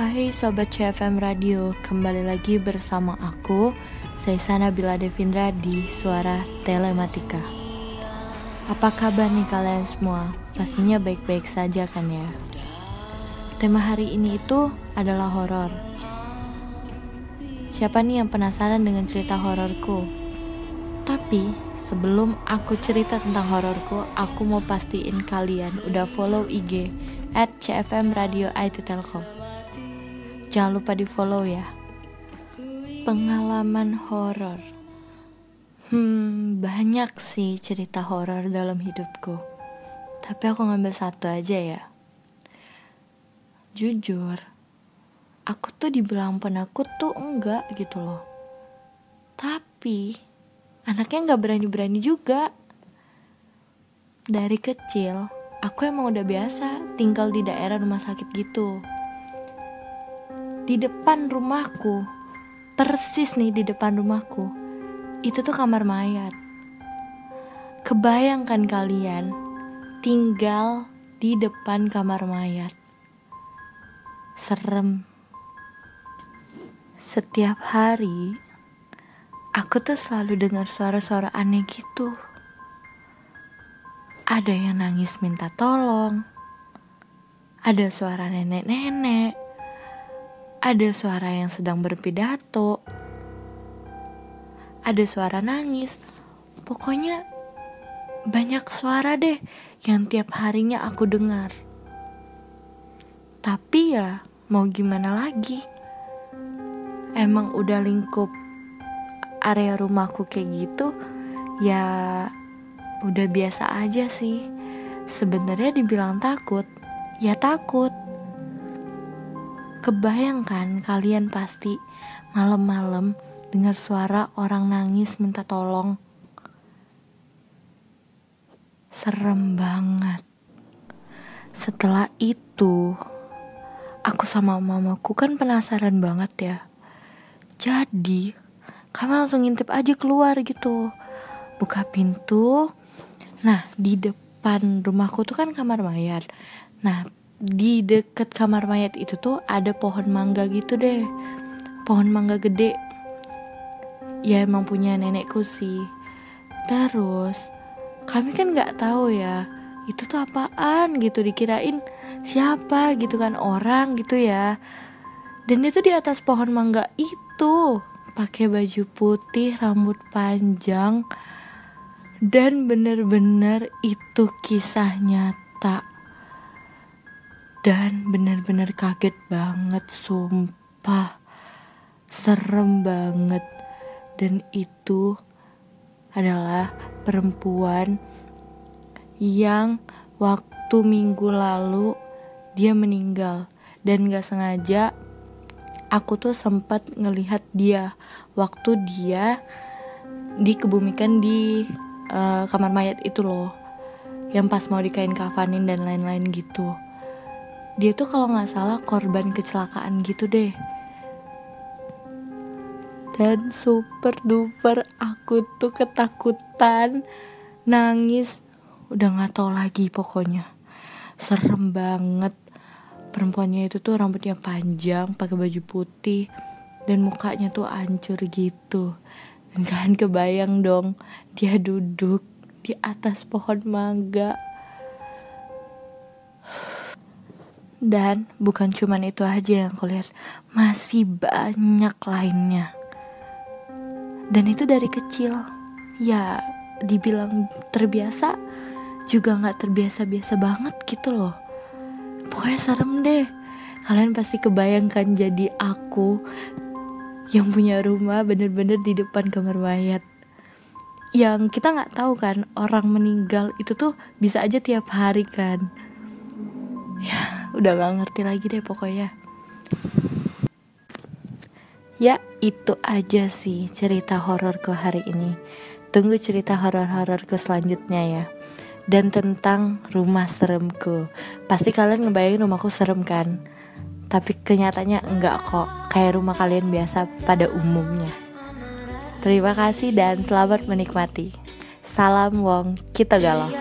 Hai Sobat CFM Radio, kembali lagi bersama aku, Saisana Bila Devindra di Suara Telematika. Apa kabar nih kalian semua? Pastinya baik-baik saja kan ya? Tema hari ini itu adalah horor. Siapa nih yang penasaran dengan cerita hororku? Tapi sebelum aku cerita tentang hororku, aku mau pastiin kalian udah follow IG at CFM Radio IT Telkom. Jangan lupa di follow ya. Pengalaman horor. Hmm, banyak sih cerita horor dalam hidupku. Tapi aku ngambil satu aja ya. Jujur, aku tuh dibilang penakut tuh enggak gitu loh. Tapi anaknya nggak berani-berani juga. Dari kecil, aku emang udah biasa tinggal di daerah rumah sakit gitu. Di depan rumahku, persis nih di depan rumahku, itu tuh kamar mayat. Kebayangkan kalian tinggal di depan kamar mayat. Serem. Setiap hari aku tuh selalu dengar suara-suara aneh gitu. Ada yang nangis minta tolong. Ada suara nenek-nenek. Ada suara yang sedang berpidato. Ada suara nangis. Pokoknya banyak suara deh yang tiap harinya aku dengar. Tapi ya mau gimana lagi? Emang udah lingkup area rumahku kayak gitu, ya udah biasa aja sih. Sebenarnya dibilang takut, ya takut. Kebayangkan kalian pasti malam-malam dengar suara orang nangis minta tolong. Serem banget. Setelah itu, aku sama mamaku kan penasaran banget ya. Jadi, kami langsung ngintip aja keluar gitu buka pintu nah di depan rumahku tuh kan kamar mayat nah di deket kamar mayat itu tuh ada pohon mangga gitu deh. Pohon mangga gede. Ya emang punya nenekku sih. Terus kami kan nggak tahu ya itu tuh apaan gitu dikirain siapa gitu kan orang gitu ya. Dan itu di atas pohon mangga itu pakai baju putih, rambut panjang, dan bener-bener itu kisah nyata. Dan bener-bener kaget banget, sumpah. Serem banget. Dan itu adalah perempuan yang waktu minggu lalu dia meninggal dan gak sengaja aku tuh sempat ngelihat dia waktu dia dikebumikan di uh, kamar mayat itu loh yang pas mau dikain kafanin dan lain-lain gitu dia tuh kalau nggak salah korban kecelakaan gitu deh. Dan super duper aku tuh ketakutan nangis. Udah nggak tahu lagi pokoknya. Serem banget. Perempuannya itu tuh rambutnya panjang pakai baju putih dan mukanya tuh hancur gitu. Dan kebayang dong dia duduk di atas pohon mangga dan bukan cuman itu aja yang aku lihat. Masih banyak lainnya. Dan itu dari kecil. Ya dibilang terbiasa juga nggak terbiasa-biasa banget gitu loh. Pokoknya serem deh. Kalian pasti kebayangkan jadi aku yang punya rumah bener-bener di depan kamar mayat. Yang kita nggak tahu kan orang meninggal itu tuh bisa aja tiap hari kan. Ya udah gak ngerti lagi deh pokoknya ya itu aja sih cerita horor ke hari ini tunggu cerita horor-horor ke selanjutnya ya dan tentang rumah seremku. Pasti kalian ngebayangin rumahku serem kan? Tapi kenyataannya enggak kok, kayak rumah kalian biasa pada umumnya. Terima kasih dan selamat menikmati. Salam Wong, kita galau.